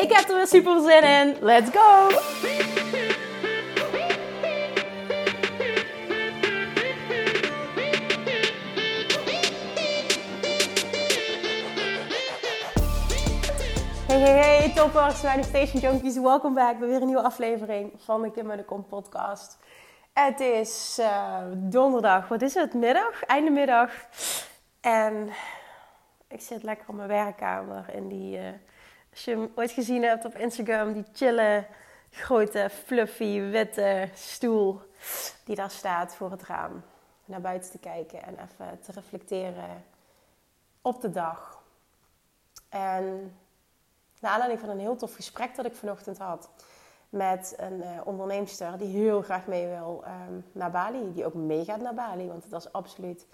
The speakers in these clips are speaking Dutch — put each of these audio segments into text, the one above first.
Ik heb er weer super zin in. Let's go! Hey, hey, hey, toppers, Manifestation Junkies. Welkom back bij weer een nieuwe aflevering van de Kim en de Kom podcast. Het is uh, donderdag, wat is het? Middag? Einde middag. En ik zit lekker op mijn werkkamer in die... Uh, als je hem ooit gezien hebt op Instagram, die chille, grote, fluffy, witte stoel die daar staat voor het raam. Naar buiten te kijken en even te reflecteren op de dag. En naar aanleiding van een heel tof gesprek dat ik vanochtend had met een uh, onderneemster die heel graag mee wil um, naar Bali. Die ook meegaat naar Bali, want het was absoluut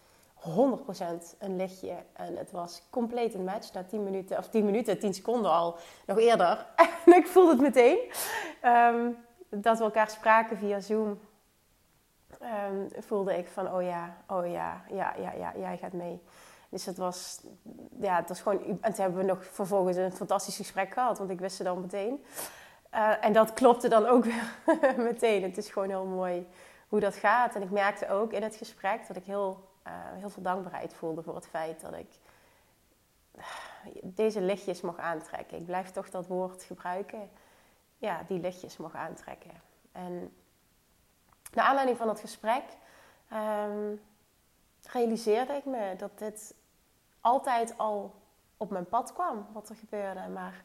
100% een lichtje. En het was compleet een match na 10 minuten, of 10 minuten, 10 seconden al, nog eerder. en ik voelde het meteen. Um, dat we elkaar spraken via Zoom. Um, voelde ik van, oh ja, oh ja, ja, ja, ja, jij gaat mee. Dus het was, ja, het was gewoon... En toen hebben we nog vervolgens een fantastisch gesprek gehad, want ik wist het dan meteen. Uh, en dat klopte dan ook weer meteen. Het is gewoon heel mooi hoe dat gaat. En ik merkte ook in het gesprek dat ik heel uh, heel veel dankbaarheid voelde voor het feit dat ik deze lichtjes mag aantrekken. Ik blijf toch dat woord gebruiken. Ja, die lichtjes mag aantrekken. En naar aanleiding van het gesprek um, realiseerde ik me dat dit altijd al op mijn pad kwam, wat er gebeurde. Maar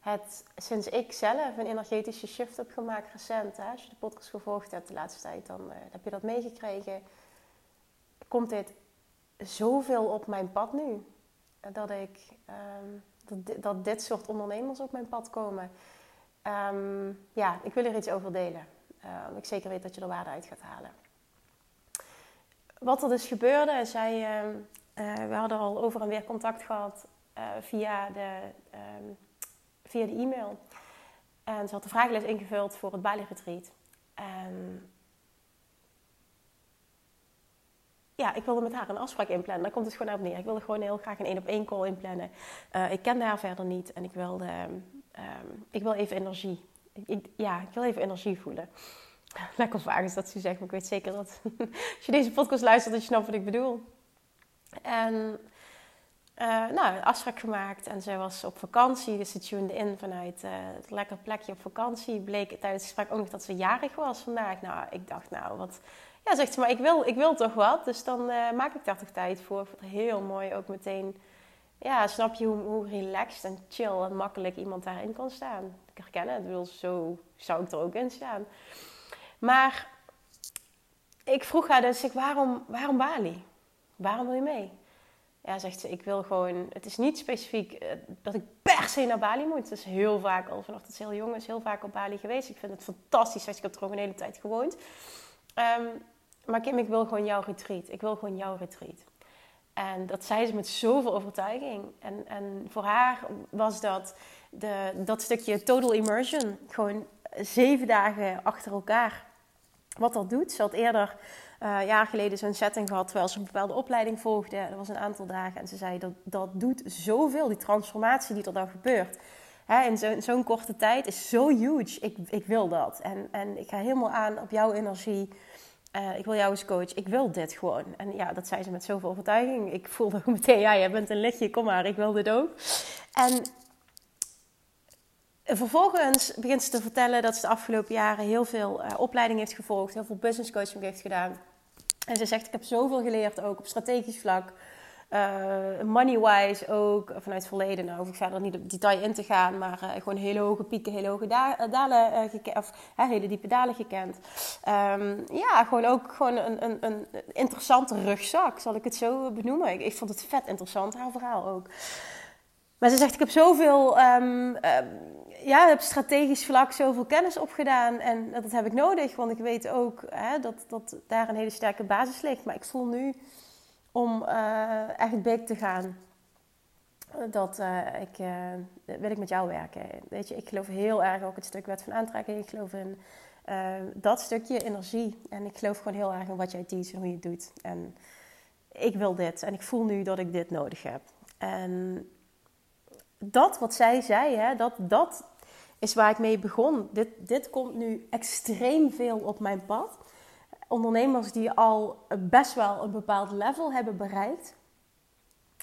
het, sinds ik zelf een energetische shift heb gemaakt recent, hè, als je de podcast gevolgd hebt de laatste tijd, dan uh, heb je dat meegekregen komt dit zoveel op mijn pad nu. Dat, ik, um, dat, dat, dit soort ondernemers op mijn pad komen. Um, ja, ik wil er iets over delen. Uh, ik zeker weet dat je er waarde uit gaat halen. Wat er dus gebeurde, zij, uh, we hadden al over en weer contact gehad uh, via, de, via de e-mail. En ze had de vragenlijst ingevuld voor het Bali Retreat. En ja, ik wilde met haar een afspraak inplannen. Daar komt het gewoon op neer. Ik wilde gewoon heel graag een één op één call inplannen. Uh, ik kende haar verder niet en ik wilde, um, ik wil even energie. Ik, ja, ik wil even energie voelen. Lekker vaag is dat ze zegt, maar ik weet zeker dat als je deze podcast luistert, dat je snapt wat ik bedoel. En uh, nou, een afspraak gemaakt en zij was op vakantie, dus ze tunde in vanuit uh, het lekker plekje op vakantie. Bleek tijdens het gesprek ook nog dat ze jarig was vandaag. Nou, ik dacht, nou, wat ja, zegt ze, maar ik wil, ik wil toch wat. Dus dan uh, maak ik daar toch tijd voor. Heel mooi ook meteen. Ja, snap je hoe, hoe relaxed en chill en makkelijk iemand daarin kan staan. Ik herken het. Wil, zo zou ik er ook in staan. Maar ik vroeg haar dus, ik, waarom, waarom Bali? Waarom wil je mee? Ja, zegt ze, ik wil gewoon... Het is niet specifiek uh, dat ik per se naar Bali moet. Het is heel vaak al, vanaf dat ze heel jong is, heel vaak op Bali geweest. Ik vind het fantastisch. Ik heb er ook een hele tijd gewoond. Um, maar Kim, ik wil gewoon jouw retreat. Ik wil gewoon jouw retreat. En dat zei ze met zoveel overtuiging. En, en voor haar was dat de, dat stukje total immersion. Gewoon zeven dagen achter elkaar. Wat dat doet. Ze had eerder uh, jaar geleden zo'n setting gehad terwijl ze een bepaalde opleiding volgde. Dat was een aantal dagen. En ze zei dat dat doet zoveel. Die transformatie die er dan gebeurt. Hè, in zo'n korte tijd is zo huge. Ik, ik wil dat. En, en ik ga helemaal aan op jouw energie. Uh, ik wil jou als coach. Ik wil dit gewoon. En ja, dat zei ze met zoveel overtuiging. Ik voelde meteen, ja, jij bent een lichtje, kom maar, ik wil dit ook. En vervolgens begint ze te vertellen dat ze de afgelopen jaren heel veel uh, opleiding heeft gevolgd, heel veel business coaching heeft gedaan. En ze zegt, ik heb zoveel geleerd, ook op strategisch vlak. Uh, Money-wise ook, vanuit het verleden. Nou hoef ik verder niet op detail in te gaan. Maar uh, gewoon hele hoge pieken, hele hoge da dalen gekend. Of hele diepe dalen gekend. Um, ja, gewoon ook gewoon een, een, een, interessante rugzak, zal ik het zo benoemen. Ik, ik vond het vet interessant, haar verhaal ook. Maar ze zegt, ik heb zoveel, um, ja, heb strategisch vlak zoveel kennis opgedaan. En dat heb ik nodig, want ik weet ook hè, dat, dat daar een hele sterke basis ligt. Maar ik voel nu om uh, echt big te gaan, dat uh, ik, uh, wil ik met jou werken. Weet je, ik geloof heel erg ook het stuk wet van aantrekking. Ik geloof in dat stukje energie. En ik geloof gewoon heel erg in wat jij teach en hoe je het doet. En ik wil dit. En ik voel nu dat ik dit nodig heb. En dat wat zij zei, hè, dat, dat is waar ik mee begon. Dit, dit komt nu extreem veel op mijn pad. Ondernemers die al best wel een bepaald level hebben bereikt.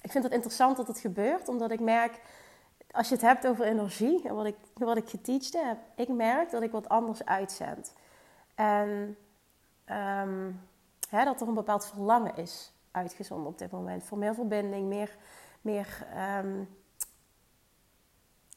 Ik vind het interessant dat het gebeurt, omdat ik merk, als je het hebt over energie en wat ik, wat ik geteacht heb, ik merk dat ik wat anders uitzend. En ehm, hè, dat er een bepaald verlangen is uitgezonden op dit moment. Voor meer verbinding, meer, meer ehm,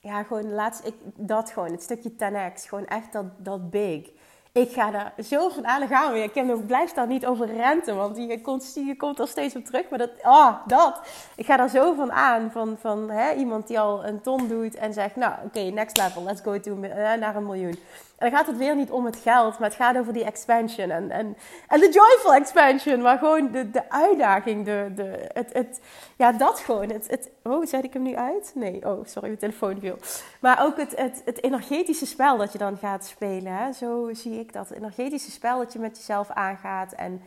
ja, gewoon laatst, ik, dat gewoon, het stukje 10x, gewoon echt dat, dat big. Ik ga daar zo van aan, gaan. Ik blijf daar niet over renten, want je komt, je komt er steeds op terug. Maar dat, ah, dat. Ik ga daar zo van aan, van, van hè, iemand die al een ton doet en zegt, nou, oké, next level, let's go to, uh, naar een miljoen. En dan gaat het weer niet om het geld, maar het gaat over die expansion. En, en, en de joyful expansion, maar gewoon de, de uitdaging, de, de, het, het, ja, dat gewoon. Het, het, oh, zet ik hem nu uit? Nee, oh, sorry, mijn telefoon viel. Maar ook het, het, het energetische spel dat je dan gaat spelen. Hè? Zo zie ik dat. Het energetische spel dat je met jezelf aangaat. En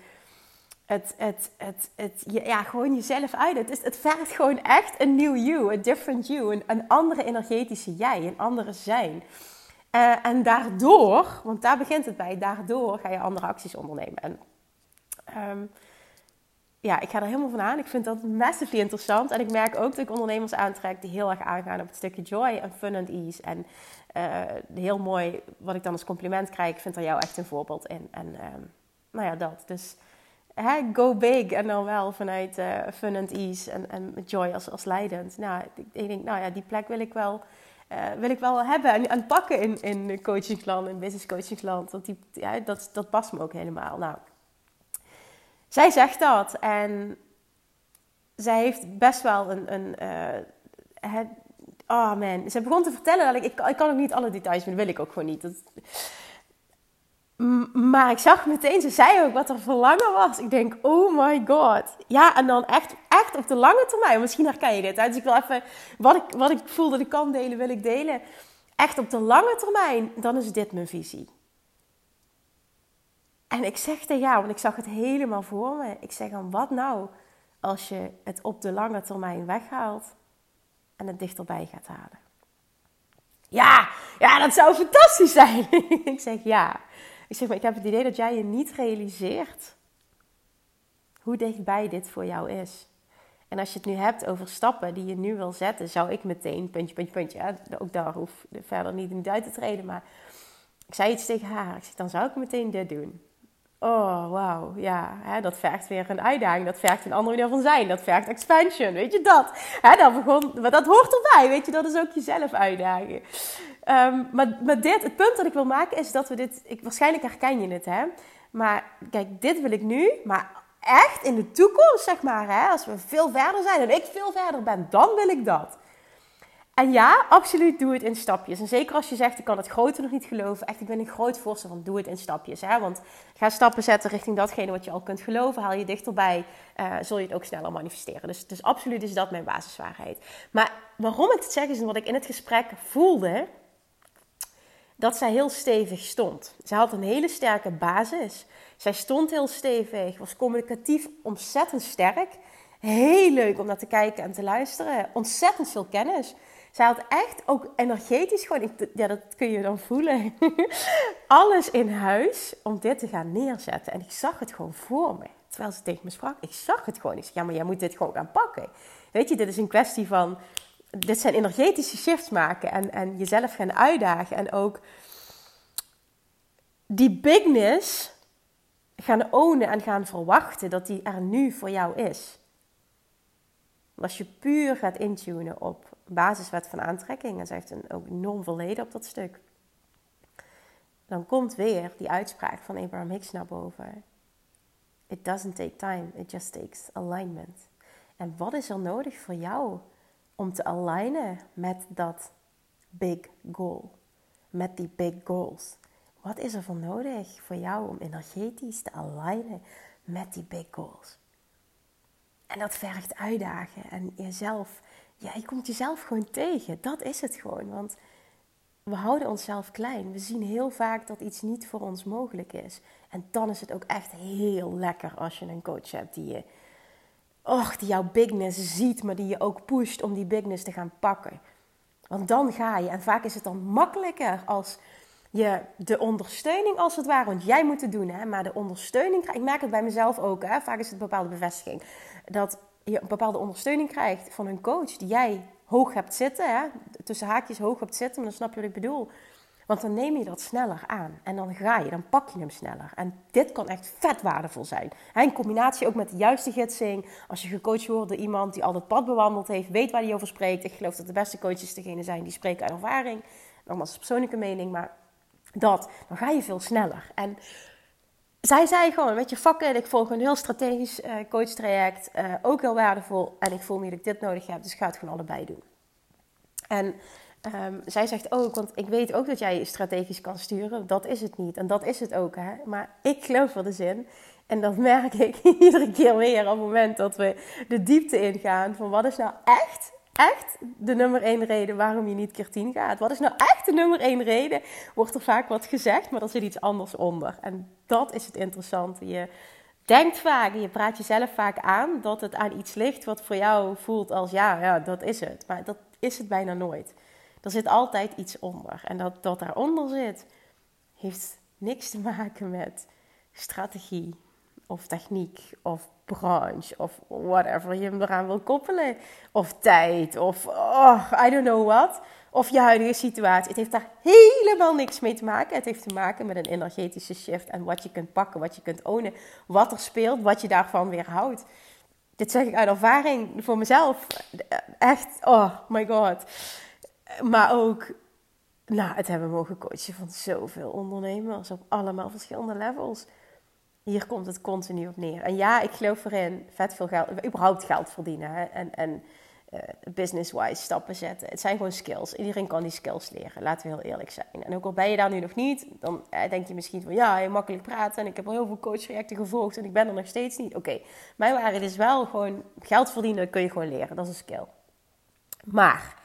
het, het, het, het, ja, gewoon jezelf uit. Het, is, het vergt gewoon echt een nieuw you, een different you. Een, een andere energetische jij, een andere zijn. Uh, en daardoor, want daar begint het bij, daardoor ga je andere acties ondernemen. En um, ja, ik ga er helemaal van aan. Ik vind dat massively interessant. En ik merk ook dat ik ondernemers aantrek die heel erg aangaan op het stukje joy en fun and ease. En uh, heel mooi, wat ik dan als compliment krijg, ik vind er jou echt een voorbeeld in. En um, nou ja, dat. Dus hè, go big en dan wel vanuit uh, fun and ease en, en joy als, als leidend. Nou, ik denk, nou ja, die plek wil ik wel uh, wil ik wel hebben en, en pakken in, in coachingsland, in business coachingsland. Want die, ja, dat, dat past me ook helemaal. Nou, zij zegt dat en zij heeft best wel een. een uh, oh man, ze begon te vertellen dat ik, ik, ik kan ook niet alle details, maar dat wil ik ook gewoon niet. Dat, maar ik zag meteen, ze zei ook wat er verlangen was. Ik denk, oh my god. Ja, en dan echt, echt op de lange termijn. Misschien herken je dit. Hè? Dus ik wil even, wat ik, wat ik voel dat ik kan delen, wil ik delen. Echt op de lange termijn, dan is dit mijn visie. En ik zeg tegen jou, want ik zag het helemaal voor me. Ik zeg dan, wat nou als je het op de lange termijn weghaalt en het dichterbij gaat halen? Ja, ja, dat zou fantastisch zijn. ik zeg ja. Ik zeg maar, ik heb het idee dat jij je niet realiseert hoe dichtbij dit voor jou is. En als je het nu hebt over stappen die je nu wil zetten, zou ik meteen, puntje, puntje, puntje, ook daar hoef verder niet in uit te treden, maar ik zei iets tegen haar. Ik zeg, dan zou ik meteen dit doen. Oh, wauw. Ja, hè, dat vergt weer een uitdaging. Dat vergt een andere manier van zijn. Dat vergt expansion. Weet je dat? Hè, dat, begon, maar dat hoort erbij. Weet je, dat is ook jezelf uitdagen. Um, maar, dit, het punt dat ik wil maken is dat we dit... Ik, waarschijnlijk herken je het, hè. Maar kijk, dit wil ik nu. Maar echt in de toekomst, zeg maar, hè, als we veel verder zijn en ik veel verder ben, dan wil ik dat. En ja, absoluut doe het in stapjes. En zeker als je zegt, ik kan het grote nog niet geloven. Echt, ik ben een groot voorstel van doe het in stapjes. Hè? Want ga stappen zetten richting datgene wat je al kunt geloven. Haal je dichterbij, uh, zul je het ook sneller manifesteren. Dus, dus absoluut is dat mijn basiswaarheid. Maar waarom ik het zeg is wat ik in het gesprek voelde dat zij heel stevig stond. Ze had een hele sterke basis. Zij stond heel stevig, was communicatief ontzettend sterk. Heel leuk om naar te kijken en te luisteren. Ontzettend veel kennis. Zij had echt ook energetisch gewoon, ja, dat kun je dan voelen, alles in huis om dit te gaan neerzetten. En ik zag het gewoon voor me. Terwijl ze tegen me sprak, ik zag het gewoon. Ik zei, ja, maar jij moet dit gewoon gaan pakken. Weet je, dit is een kwestie van, dit zijn energetische shifts maken en, en jezelf gaan uitdagen. En ook die bigness gaan ownen en gaan verwachten dat die er nu voor jou is. als je puur gaat intunen op basiswet van aantrekking. En zij heeft een, ook enorm verleden op dat stuk. Dan komt weer die uitspraak van Abraham Hicks naar boven. It doesn't take time, it just takes alignment. En wat is er nodig voor jou om te alignen met dat big goal. Met die big goals. Wat is er voor nodig voor jou om energetisch te alignen met die big goals? En dat vergt uitdagen en jezelf, ja, je komt jezelf gewoon tegen. Dat is het gewoon. Want we houden onszelf klein. We zien heel vaak dat iets niet voor ons mogelijk is. En dan is het ook echt heel lekker als je een coach hebt die je, och, die jouw bigness ziet, maar die je ook pusht om die bigness te gaan pakken. Want dan ga je. En vaak is het dan makkelijker als je de ondersteuning als het ware, want jij moet het doen, hè, maar de ondersteuning, ik merk het bij mezelf ook, hè, vaak is het bepaalde bevestiging, dat je een bepaalde ondersteuning krijgt van een coach die jij hoog hebt zitten, hè, tussen haakjes hoog hebt zitten, maar dan snap je wat ik bedoel. Want dan neem je dat sneller aan en dan ga je, dan pak je hem sneller. En dit kan echt vet waardevol zijn. In combinatie ook met de juiste gidsing. Als je gecoacht wordt door iemand die al pad bewandeld heeft, weet waar hij over spreekt. Ik geloof dat de beste coaches degene zijn die spreken uit ervaring. Nogmaals, persoonlijke mening, maar dat, dan ga je veel sneller. En zij zei gewoon, weet je, fuck it, ik volg een heel strategisch uh, coachtraject, uh, ook heel waardevol. En ik voel me dat ik dit nodig heb, dus ik ga het gewoon allebei doen. En um, zij zegt ook, want ik weet ook dat jij strategisch kan sturen, dat is het niet. En dat is het ook, hè. Maar ik geloof er de zin. En dat merk ik iedere keer weer op het moment dat we de diepte ingaan van wat is nou echt echt de nummer één reden waarom je niet keer 10 gaat? Wat is nou echt de nummer één reden? Wordt er vaak wat gezegd, maar er zit iets anders onder. En dat is het interessante. Je denkt vaak, je praat jezelf vaak aan dat het aan iets ligt wat voor jou voelt als ja, ja, dat is het. Maar dat is het bijna nooit. Er zit altijd iets onder. En dat, dat daaronder zit, heeft niks te maken met strategie of techniek of branche of whatever je hem eraan wil koppelen. Of tijd of oh, I don't know what. Of je huidige situatie. Het heeft daar helemaal niks mee te maken. Het heeft te maken met een energetische shift en wat je kunt pakken, wat je kunt ownen, wat er speelt, wat je daarvan weer houdt. Dit zeg ik uit ervaring voor mezelf. Echt, oh my god. Maar ook, nou, het hebben mogen coachen van zoveel ondernemers op allemaal verschillende levels. Hier komt het continu op neer. En ja, ik geloof erin, vet veel geld, überhaupt geld verdienen hè, en, en uh, business-wise stappen zetten. Het zijn gewoon skills. Iedereen kan die skills leren, laten we heel eerlijk zijn. En ook al ben je daar nu nog niet, dan eh, denk je misschien van ja, je makkelijk praten en ik heb al heel veel coachtrajecten gevolgd en ik ben er nog steeds niet. Oké, okay. mijn waarheid is wel gewoon geld verdienen kun je gewoon leren, dat is een skill. Maar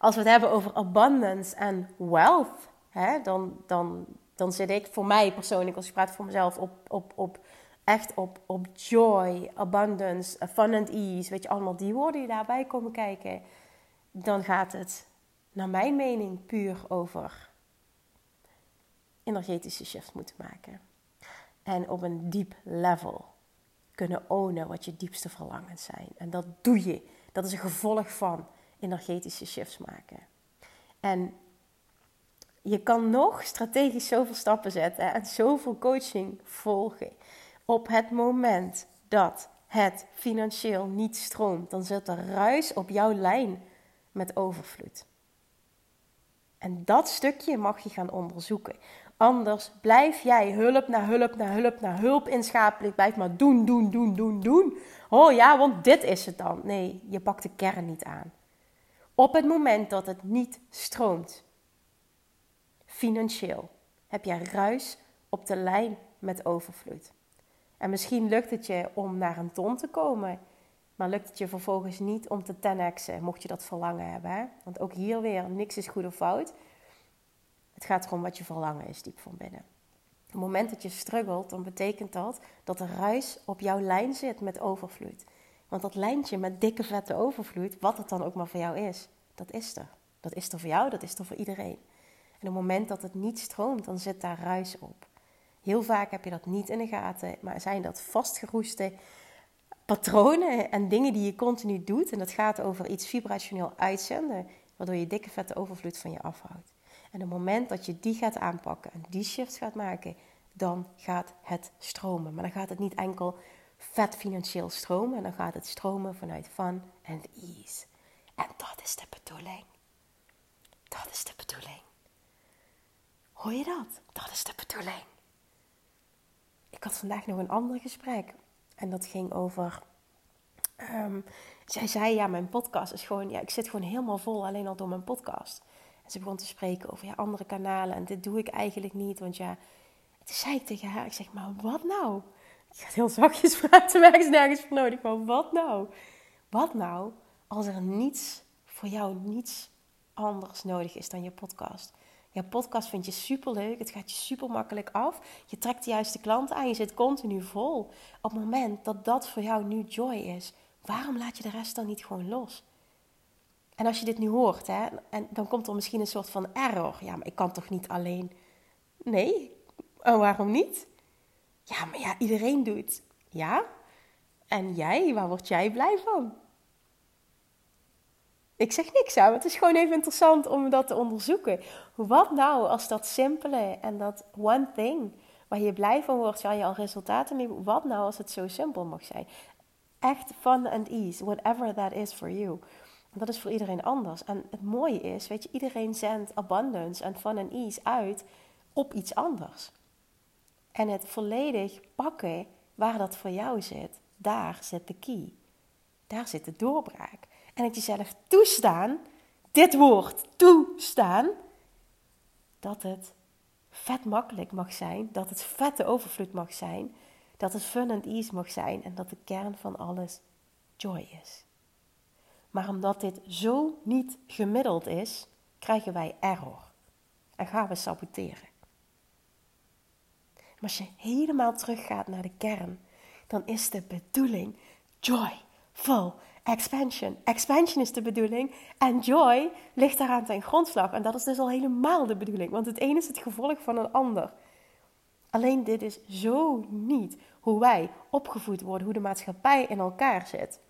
als we het hebben over abundance en wealth, hè, dan, dan dan zit ik voor mij persoonlijk, als ik praat voor mezelf, op, op, op echt op, op joy, abundance, fun and ease. Weet je, allemaal die woorden die daarbij komen kijken. Dan gaat het, naar mijn mening, puur over energetische shift moeten maken. En op een diep level kunnen ownen wat je diepste verlangens zijn. En dat doe je. Dat is een gevolg van energetische shifts maken. En je kan nog strategisch zoveel stappen zetten en zoveel coaching volgen. Op het moment dat het financieel niet stroomt, dan zit er ruis op jouw lijn met overvloed. En dat stukje mag je gaan onderzoeken. Anders blijf jij hulp naar hulp naar hulp naar hulp inschapelijk. Blijf maar doen, doen, doen, doen, doen. Oh ja, want dit is het dan. Nee, je pakt de kern niet aan. Op het moment dat het niet stroomt, financieel? Heb jij ruis op de lijn met overvloed? En misschien lukt het je om naar een ton te komen, maar lukt het je vervolgens niet om te 10x'en, mocht je dat verlangen hebben. Hè? Want ook hier weer, niks is goed of fout. Het gaat erom wat je verlangen is diep van binnen. Op het moment dat je struggelt, dan betekent dat dat er ruis op jouw lijn zit met overvloed. Want dat lijntje met dikke vette overvloed, wat het dan ook maar voor jou is, dat is er. Dat is er voor jou, dat is er voor iedereen. En op het moment dat het niet stroomt, dan zit daar ruis op. Heel vaak heb je dat niet in de gaten, maar zijn dat vastgeroeste patronen en dingen die je continu doet. En dat gaat over iets vibrationeel uitzenden, waardoor je dikke vette overvloed van je afhoudt. En op het moment dat je die gaat aanpakken en die shifts gaat maken, dan gaat het stromen. Maar dan gaat het niet enkel vet financieel stromen, dan gaat het stromen vanuit fun and ease. En dat is de bedoeling. Dat is de bedoeling. Hoor je dat? Dat is de bedoeling. Ik had vandaag nog een ander gesprek. En dat ging over. Ehm, zij zei, ja, mijn podcast is gewoon, ja, ik zit gewoon helemaal vol alleen al door mijn podcast. En ze begon te spreken over ja, andere kanalen en dit doe ik eigenlijk niet, want ja, toen zei ik tegen haar, ik zeg, maar wat nou? Ik ga het heel zachtjes praten, maar is nergens voor nodig, maar wat nou? Wat nou als er niets, voor jou niets anders nodig is dan je podcast? Je podcast vind je super leuk, het gaat je super makkelijk af. Je trekt de juiste klanten aan, je zit continu vol. Op het moment dat dat voor jou nu joy is, waarom laat je de rest dan niet gewoon los? En als je dit nu hoort, hè, en dan komt er misschien een soort van error. Ja, maar ik kan toch niet alleen. Nee, en waarom niet? Ja, maar ja, iedereen doet. Ja? En jij, waar word jij blij van? Ik zeg niks aan, het is gewoon even interessant om dat te onderzoeken. Wat nou als dat simpele en dat one thing waar je blij van wordt, waar je al resultaten mee. Wat nou als het zo simpel mag zijn? Echt fun and ease, whatever that is for you. Dat is voor iedereen anders. En het mooie is, weet je, iedereen zendt abundance en fun and ease uit op iets anders. En het volledig pakken waar dat voor jou zit, daar zit de key. Daar zit de doorbraak. En het jezelf toestaan, dit woord toestaan, dat het vet makkelijk mag zijn, dat het vette overvloed mag zijn, dat het fun and ease mag zijn en dat de kern van alles joy is. Maar omdat dit zo niet gemiddeld is, krijgen wij error en gaan we saboteren. Maar als je helemaal teruggaat naar de kern, dan is de bedoeling joy, full, expansion. Expansion is de bedoeling en joy ligt daaraan ten grondslag. En dat is dus al helemaal de bedoeling, want het een is het gevolg van een ander. Alleen dit is zo niet hoe wij opgevoed worden, hoe de maatschappij in elkaar zit.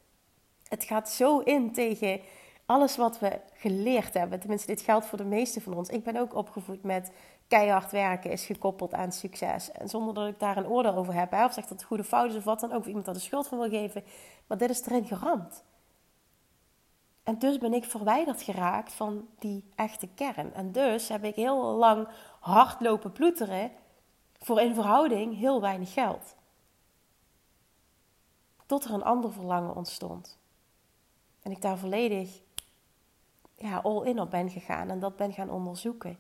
Het gaat zo in tegen alles wat we geleerd hebben. Tenminste, dit geldt voor de meeste van ons. Ik ben ook opgevoed met keihard werken is gekoppeld aan succes. En zonder dat ik daar een oordeel over heb, of zeg dat het goede fout is of wat dan ook, of iemand daar de schuld van wil geven. Maar dit is erin geramd. En dus ben ik verwijderd geraakt van die echte kern. En dus heb ik heel lang hard lopen ploeteren voor in verhouding heel weinig geld. Tot er een ander verlangen ontstond. En ik daar volledig ja, all in op ben gegaan en dat ben gaan onderzoeken.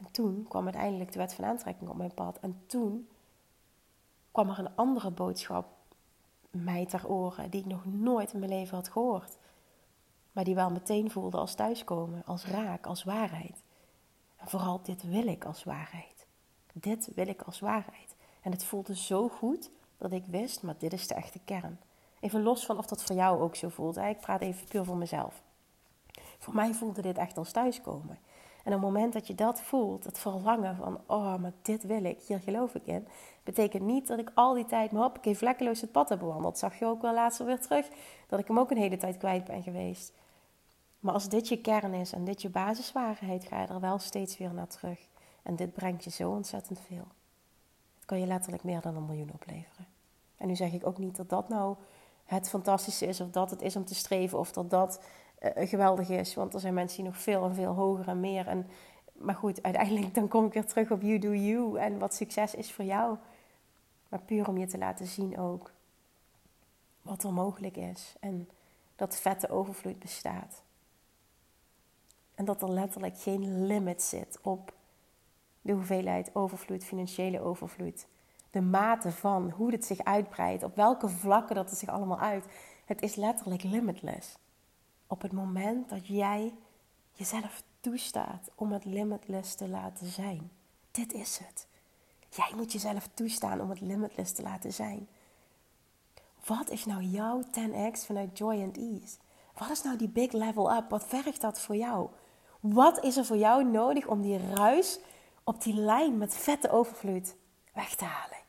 En toen kwam uiteindelijk de wet van aantrekking op mijn pad. En toen kwam er een andere boodschap mij ter oren die ik nog nooit in mijn leven had gehoord. Maar die wel meteen voelde als thuiskomen, als raak, als waarheid. En vooral dit wil ik als waarheid. Dit wil ik als waarheid. En het voelde zo goed dat ik wist, maar dit is de echte kern. Even los van of dat voor jou ook zo voelt. Ik praat even puur voor mezelf. Voor mij voelde dit echt als thuiskomen. En op het moment dat je dat voelt, het verlangen van, oh, maar dit wil ik, hier geloof ik in, betekent niet dat ik al die tijd, maar hoppakee, vlekkeloos het pad heb bewandeld. Zag je ook wel laatst weer terug, dat ik hem ook een hele tijd kwijt ben geweest. Maar als dit je kern is en dit je basiswaarheid, ga je er wel steeds weer naar terug. En dit brengt je zo ontzettend veel. Het kan je letterlijk meer dan een miljoen opleveren. En nu zeg ik ook niet dat dat nou het fantastische is, of dat het is om te streven, of dat dat geweldig is. Want er zijn mensen die nog veel en veel hoger en meer. En, maar goed, uiteindelijk dan kom ik weer terug op you do you en wat succes is voor jou. Maar puur om je te laten zien ook wat er mogelijk is. En dat vette overvloed bestaat. En dat er letterlijk geen limit zit op de hoeveelheid overvloed, financiële overvloed. De mate van hoe het zich uitbreidt, op welke vlakken dat het zich allemaal uit. Het is letterlijk limitless. Op het moment dat jij jezelf toestaat om het limitless te laten zijn. Dit is het. Jij moet jezelf toestaan om het limitless te laten zijn. Wat is nou jouw 10x vanuit joy and ease? Wat is nou die big level up? Wat vergt dat voor jou? Wat is er voor jou nodig om die ruis op die lijn met vette overvloed weg te halen?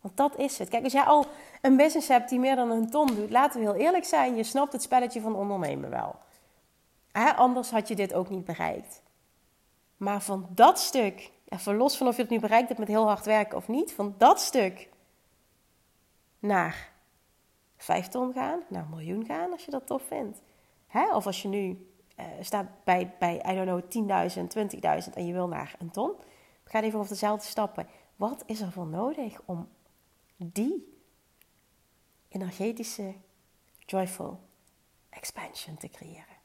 Want dat is het. Kijk, als jij al een business hebt die meer dan een ton doet, laten we heel eerlijk zijn, je snapt het spelletje van ondernemen wel. Hè? Anders had je dit ook niet bereikt. Maar van dat stuk, even los van of je het nu bereikt hebt met heel hard werken of niet, van dat stuk naar 5 ton gaan, naar een miljoen gaan als je dat tof vindt. Hè? Of als je nu uh, staat bij, bij, I don't know, 10.000, 20.000 en je wil naar een ton. Ga even over dezelfde stappen. Wat is er voor nodig om die energetische joyful expansion te creëren.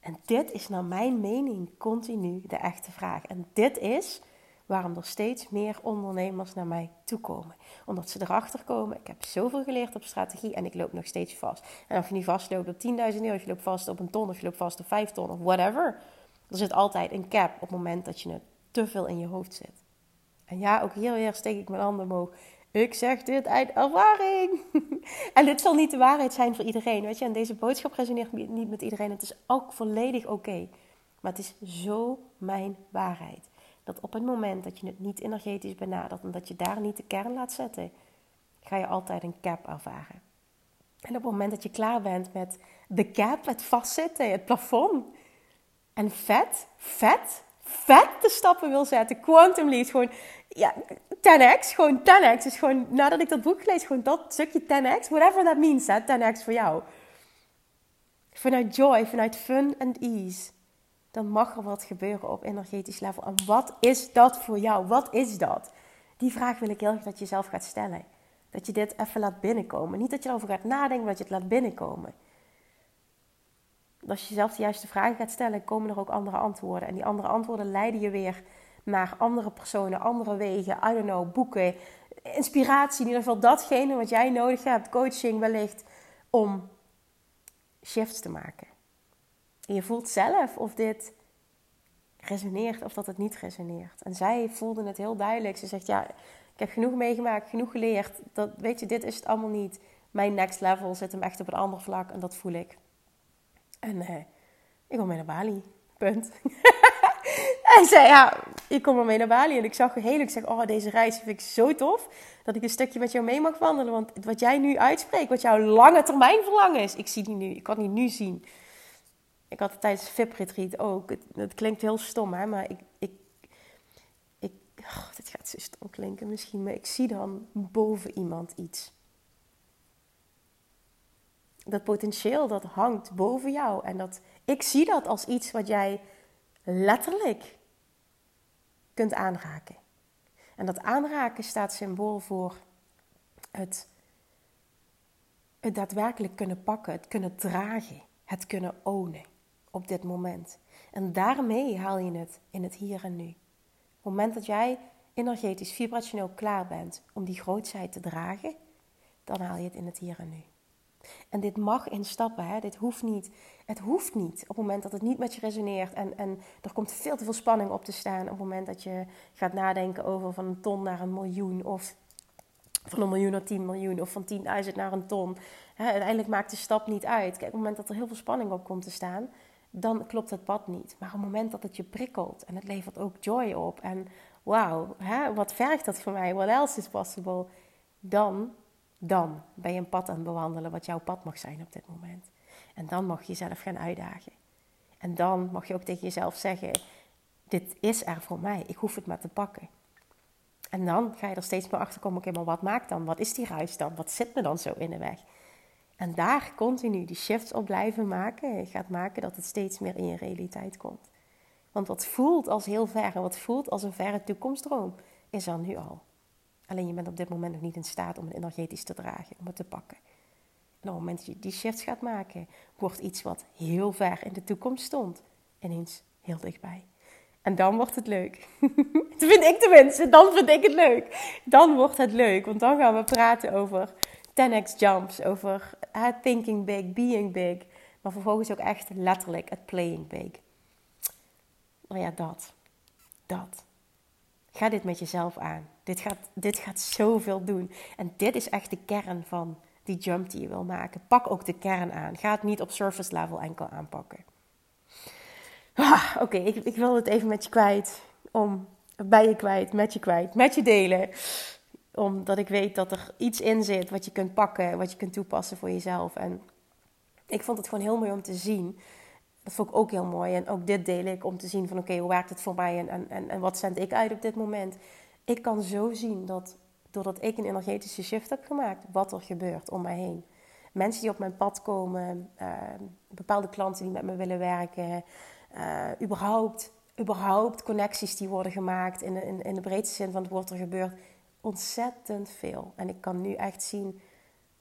En dit is naar mijn mening continu de echte vraag. En dit is waarom er steeds meer ondernemers naar mij toe komen. Omdat ze erachter komen, ik heb zoveel geleerd op strategie en ik loop nog steeds vast. En of je nu vastloopt op 10.000 euro, of je loopt vast op een ton, of je loopt vast op 5 ton, of whatever. Er zit altijd een cap op het moment dat je het te veel in je hoofd zit. En ja, ook hier weer steek ik mijn handen omhoog. Ik zeg dit uit ervaring. en dit zal niet de waarheid zijn voor iedereen. Weet je, en deze boodschap resoneert niet met iedereen. Het is ook volledig oké. Maar het is zo mijn waarheid. Dat op het moment dat je het niet energetisch benadert en dat je daar niet de kern laat zetten, ga je altijd een cap ervaren. En op het moment dat je klaar bent met de cap, het vastzitten, het plafond, en vet, vet, vet de stappen wil zetten, Quantum Lead, gewoon ja, 10x, gewoon 10x. Dus gewoon nadat ik dat boek lees, gewoon dat stukje 10x, whatever that means, hè, 10x voor jou. Vanuit joy, vanuit fun and ease, dan mag er wat gebeuren op energetisch level. En wat is dat voor jou? Wat is dat? Die vraag wil ik heel graag dat je zelf gaat stellen. Dat je dit even laat binnenkomen. Niet dat je erover gaat nadenken, maar dat je het laat binnenkomen. Als je zelf de juiste vragen gaat stellen, komen er ook andere antwoorden. En die andere antwoorden leiden je weer naar andere personen, andere wegen, I don't know, boeken, inspiratie, in ieder geval datgene wat jij nodig hebt, coaching wellicht, om shifts te maken. En je voelt zelf of dit resoneert of dat het niet resoneert. En zij voelde het heel duidelijk. Ze zegt, ja, ik heb genoeg meegemaakt, genoeg geleerd. Dat, weet je, dit is het allemaal niet. Mijn next level zit hem echt op een ander vlak en dat voel ik. En eh, ik wil mee naar Bali. Punt. Hij zei, ja, ik kom mee naar Bali. En ik zag heel, ik zeg, oh, deze reis vind ik zo tof. Dat ik een stukje met jou mee mag wandelen. Want wat jij nu uitspreekt, wat jouw lange termijn verlangen is. Ik zie die nu, ik kan die nu zien. Ik had het tijdens VIP-retreat ook. Het, klinkt heel stom, hè. Maar ik, ik, ik oh, dit gaat zo stom klinken misschien. Maar ik zie dan boven iemand iets. Dat potentieel, dat hangt boven jou. En dat, ik zie dat als iets wat jij letterlijk kunt aanraken. En dat aanraken staat symbool voor het, het daadwerkelijk kunnen pakken, het kunnen dragen, het kunnen ownen op dit moment. En daarmee haal je het in het hier en nu. Op het moment dat jij energetisch, vibrationeel klaar bent om die grootheid te dragen, dan haal je het in het hier en nu. En dit mag in stappen, hè? dit hoeft niet. Het hoeft niet op het moment dat het niet met je resoneert en, en er komt veel te veel spanning op te staan. Op het moment dat je gaat nadenken over van een ton naar een miljoen of van een miljoen naar 10 miljoen of van 10.000 naar een ton. Hè, uiteindelijk maakt de stap niet uit. Kijk, op het moment dat er heel veel spanning op komt te staan, dan klopt het pad niet. Maar op het moment dat het je prikkelt en het levert ook joy op en wauw, wat vergt dat voor mij? What else is possible? Dan dan ben je een pad aan het bewandelen wat jouw pad mag zijn op dit moment. En dan mag je jezelf gaan uitdagen. En dan mag je ook tegen jezelf zeggen: Dit is er voor mij, ik hoef het maar te pakken. En dan ga je er steeds meer achter komen: Oké, maar wat maakt dan? Wat is die ruis dan? Wat zit me dan zo in de weg? En daar continu die shifts op blijven maken, gaat maken dat het steeds meer in je realiteit komt. Want wat voelt als heel ver en wat voelt als een verre toekomstdroom, is er nu al. Alleen je bent op dit moment nog niet in staat om het energetisch te dragen, om het te pakken. En op het moment dat je die shift gaat maken, wordt iets wat heel ver in de toekomst stond, ineens heel dichtbij. En dan wordt het leuk. dat vind ik tenminste, dan vind ik het leuk. Dan wordt het leuk, want dan gaan we praten over 10x jumps, over thinking big, being big. Maar vervolgens ook echt letterlijk het playing big. Nou ja, dat. Dat. Ga dit met jezelf aan. Dit gaat, dit gaat zoveel doen. En dit is echt de kern van die jump die je wil maken. Pak ook de kern aan. Ga het niet op surface level enkel aanpakken. Ah, Oké, ik, ik wil het even met je kwijt. Om, bij je kwijt, met je kwijt, met je delen. Omdat ik weet dat er iets in zit wat je kunt pakken, wat je kunt toepassen voor jezelf. En ik vond het gewoon heel mooi om te zien dat vond ik ook heel mooi. En ook dit deel ik om te zien van oké, hoe werkt het voor mij en, en, en wat zend ik uit op dit moment. Ik kan zo zien dat doordat ik een energetische shift heb gemaakt, wat er gebeurt om mij heen. Mensen die op mijn pad komen, uh, bepaalde klanten die met me willen werken, uh, überhaupt, überhaupt connecties die worden gemaakt in, in, in de breedste zin van het woord er gebeurt ontzettend veel. En ik kan nu echt zien,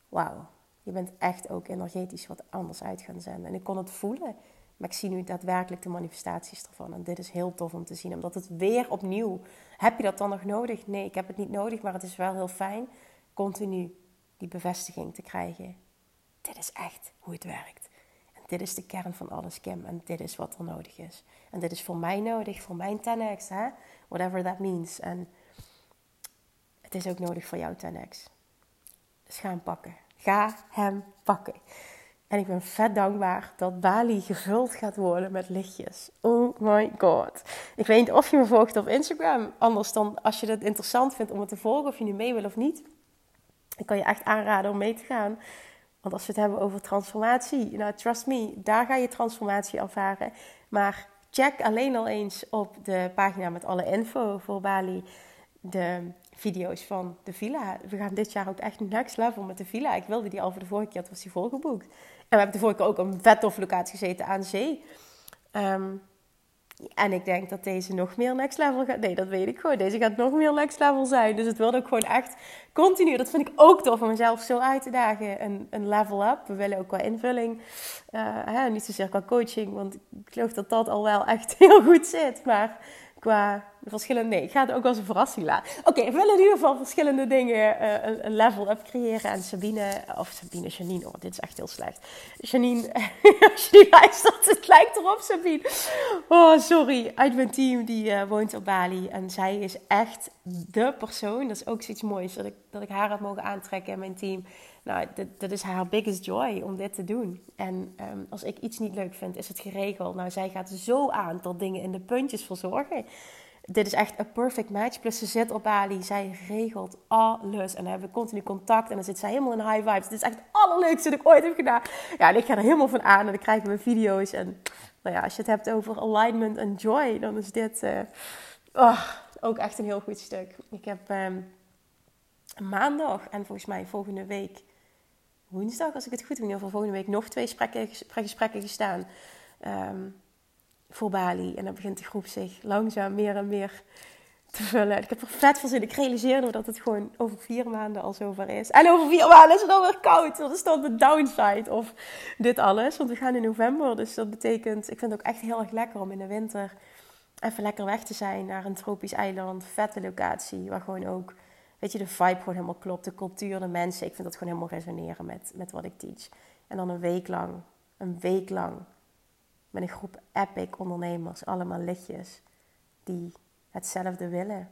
wauw, Je bent echt ook energetisch wat anders uit gaan zenden. En ik kon het voelen. Maar ik zie nu daadwerkelijk de manifestaties ervan. En dit is heel tof om te zien. Omdat het weer opnieuw. Heb je dat dan nog nodig? Nee, ik heb het niet nodig. Maar het is wel heel fijn. Continu die bevestiging te krijgen. Dit is echt hoe het werkt. En dit is de kern van alles, Kim. En dit is wat er nodig is. En dit is voor mij nodig. Voor mijn 10x. Hè? Whatever that means. En het is ook nodig voor jou 10x. Dus ga hem pakken. Ga hem pakken. En ik ben vet dankbaar dat Bali gevuld gaat worden met lichtjes. Oh my god. Ik weet niet of je me volgt op Instagram. Anders dan als je het interessant vindt om het te volgen, of je nu mee wil of niet. Ik kan je echt aanraden om mee te gaan. Want als we het hebben over transformatie, nou trust me, daar ga je transformatie ervaren. Maar check alleen al eens op de pagina met alle info voor Bali de video's van de villa. We gaan dit jaar ook echt next level met de villa. Ik wilde die al voor de vorige keer, het was die volgeboekt. En we hebben de vorige keer ook een vet tof locatie gezeten aan zee. Ehm, en ik denk dat deze nog meer next level gaat. Nee, dat weet ik gewoon. Deze gaat nog meer next level zijn. Dus het wil ook gewoon echt continu. Dat vind ik ook tof om mezelf zo uit te dagen. Een, een level up. We willen ook qua invulling. Uh, hè, niet zozeer qua coaching. Want ik geloof dat dat al wel echt heel goed zit. Maar qua verschillende. Nee, ik ga het ook als een verrassing laten. Oké, we willen in ieder geval verschillende dingen uh, een, een, level up creëren. En Sabine, of Sabine, Janine, oh, dit is echt heel slecht. Janine, als je die luistert, het lijkt erop, Sabine. Oh, sorry. Uit mijn team, die uh, woont op Bali. En zij is echt de persoon. Dat is ook zoiets moois dat ik, dat ik haar had mogen aantrekken in mijn team. Nou, dat, is haar biggest joy om dit te doen. En um, als ik iets niet leuk vind, is het geregeld. Nou, zij gaat zo aan tot dingen in de puntjes verzorgen dit is echt een perfect match. Plus ze zit op Bali, zij regelt alles. En dan hebben we continu contact en dan zit zij helemaal in high vibes. Dit is echt het allerleukste dat ik ooit heb gedaan. Ja, en ik ga er helemaal van aan en dan krijgen we video's. En nou ja, als je het hebt over alignment en joy, dan is dit uh, oh, ook echt een heel goed stuk. Ik heb um, maandag en volgens mij volgende week woensdag, als ik het goed heb, in ieder geval volgende week nog twee gesprekken, gesprekken gestaan. Um, voor Bali. En dan begint de groep zich langzaam meer en meer te vullen. Ik heb er vet van zin. Ik realiseer me dat het gewoon over vier maanden al zover is. En over vier maanden is het alweer koud. Dat is dan de downside of dit alles. Want we gaan in november. Dus dat betekent, ik vind het ook echt heel erg lekker om in de winter even lekker weg te zijn naar een tropisch eiland. Vette locatie. Waar gewoon ook, weet je, de vibe gewoon helemaal klopt. De cultuur, de mensen. Ik vind dat gewoon helemaal resoneren met, met wat ik teach. En dan een week lang, een week lang met een groep epic ondernemers, allemaal lichtjes, die hetzelfde willen.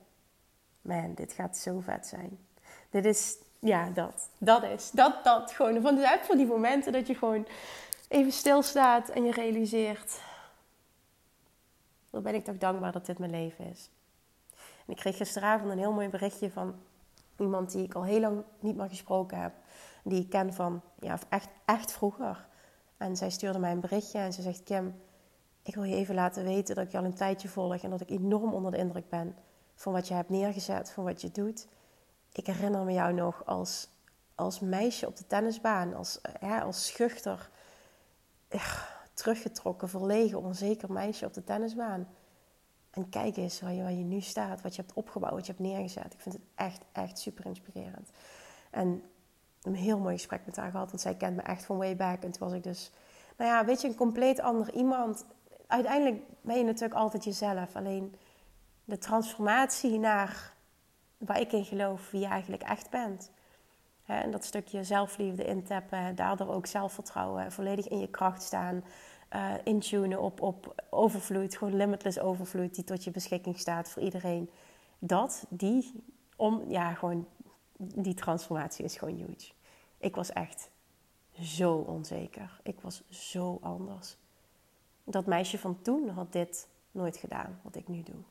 Man, dit gaat zo vet zijn. Dit is, ja, dat. Dat is, dat, dat. Gewoon, van, dus voor die momenten dat je gewoon even stilstaat en je realiseert... Dan ben ik toch dankbaar dat dit mijn leven is. En ik kreeg gisteravond een heel mooi berichtje van iemand die ik al heel lang niet meer gesproken heb. Die ik ken van, ja, echt, echt vroeger. En zij stuurde mij een berichtje en ze zegt: Kim, ik wil je even laten weten dat ik je al een tijdje volg en dat ik enorm onder de indruk ben van wat je hebt neergezet, van wat je doet. Ik herinner me jou nog als, als meisje op de tennisbaan, als, ja, als schuchter, teruggetrokken, verlegen, onzeker meisje op de tennisbaan. En kijk eens waar je, waar je nu staat, wat je hebt opgebouwd, wat je hebt neergezet. Ik vind het echt, echt super inspirerend. En een heel mooi gesprek met haar gehad. Want zij kent me echt van way back. En toen was ik dus, nou ja, weet je, een compleet ander iemand. Uiteindelijk ben je natuurlijk altijd jezelf. Alleen de transformatie naar waar ik in geloof, wie je eigenlijk echt bent. en dat stukje zelfliefde intappen, daardoor ook zelfvertrouwen, volledig in je kracht staan, uh, intunen op, op overvloed, gewoon limitless overvloed die tot je beschikking staat voor iedereen. Dat, die, om, ja, gewoon die transformatie is gewoon huge. Ik was echt zo onzeker. Ik was zo anders. Dat meisje van toen had dit nooit gedaan, wat ik nu doe.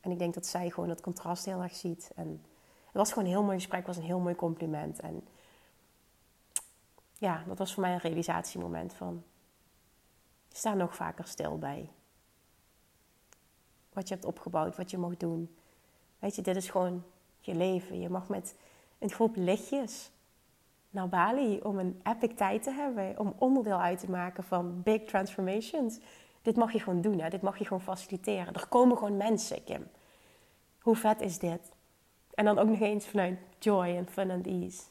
En ik denk dat zij gewoon dat contrast heel erg ziet. En het was gewoon een heel mooi gesprek, het was een heel mooi compliment. En ja, dat was voor mij een realisatiemoment van... Sta nog vaker stil bij wat je hebt opgebouwd, wat je mag doen. Weet je, dit is gewoon je leven. Je mag met een groep lichtjes naar Bali om een epic tijd te hebben. Om onderdeel uit te maken van big transformations. Dit mag je gewoon doen. Hè? Dit mag je gewoon faciliteren. Er komen gewoon mensen, Kim. Hoe vet is dit? En dan ook nog eens vanuit joy en fun and ease.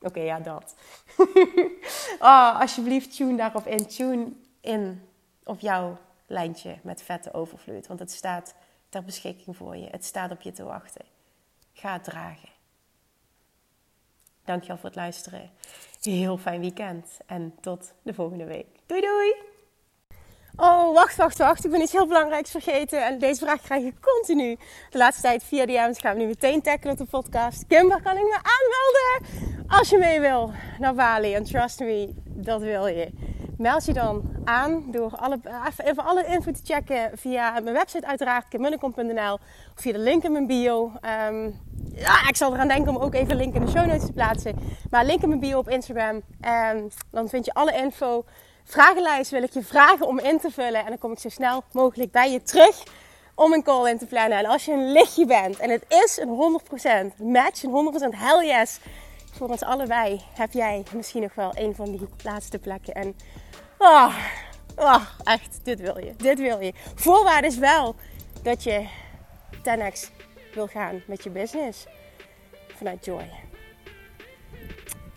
Oké, ja, dat. oh, alsjeblieft, tune daarop in. Tune in op jouw lijntje met vette overvloed. Want het staat ter beschikking voor je. Het staat op je te wachten. Ga het dragen. Dankjewel voor het luisteren. Heel fijn weekend. En tot de volgende week. Doei doei! Oh, wacht, wacht, wacht. Ik ben iets heel belangrijks vergeten. En deze vraag krijg ik continu. De laatste tijd via DM's gaan we nu meteen tackelen op de podcast. Kimber, kan ik me aanmelden? Als je mee wil naar Bali. En trust me, dat wil je. Meld je dan aan door alle, even alle info te checken via mijn website uiteraard, kimmunnekom.nl. Of via de link in mijn bio. Um, ja, ik zal eraan denken om ook even een link in de show notes te plaatsen. Maar link in mijn bio op Instagram. En dan vind je alle info vragenlijst wil ik je vragen om in te vullen. En dan kom ik zo snel mogelijk bij je terug om een call in te plannen. En als je een lichtje bent en het is een 100% match, een 100% hell yes voor ons allebei, heb jij misschien nog wel een van die laatste plekken. En oh, oh, echt, dit wil je. Dit wil je. Voorwaarde is wel dat je 10x wil gaan met je business vanuit joy.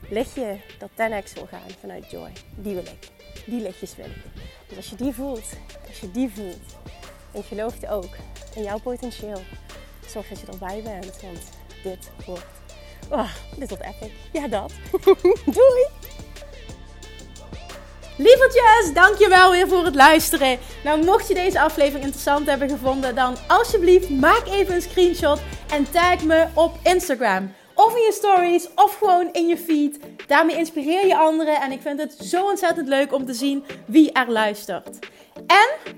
Lichtje dat 10x wil gaan vanuit joy. Die wil ik die lichtjes wil ik. Dus als je die voelt, als je die voelt en je gelooft ook in jouw potentieel, zorg dat je erbij bent. Want dit wordt, oh, dit wordt epic. Ja, dat. Doei! Lievertjes, dankjewel weer voor het luisteren. Nou, mocht je deze aflevering interessant hebben gevonden, dan alsjeblieft maak even een screenshot en tag me op Instagram. Of in je stories, of gewoon in je feed. Daarmee inspireer je anderen en ik vind het zo ontzettend leuk om te zien wie er luistert. En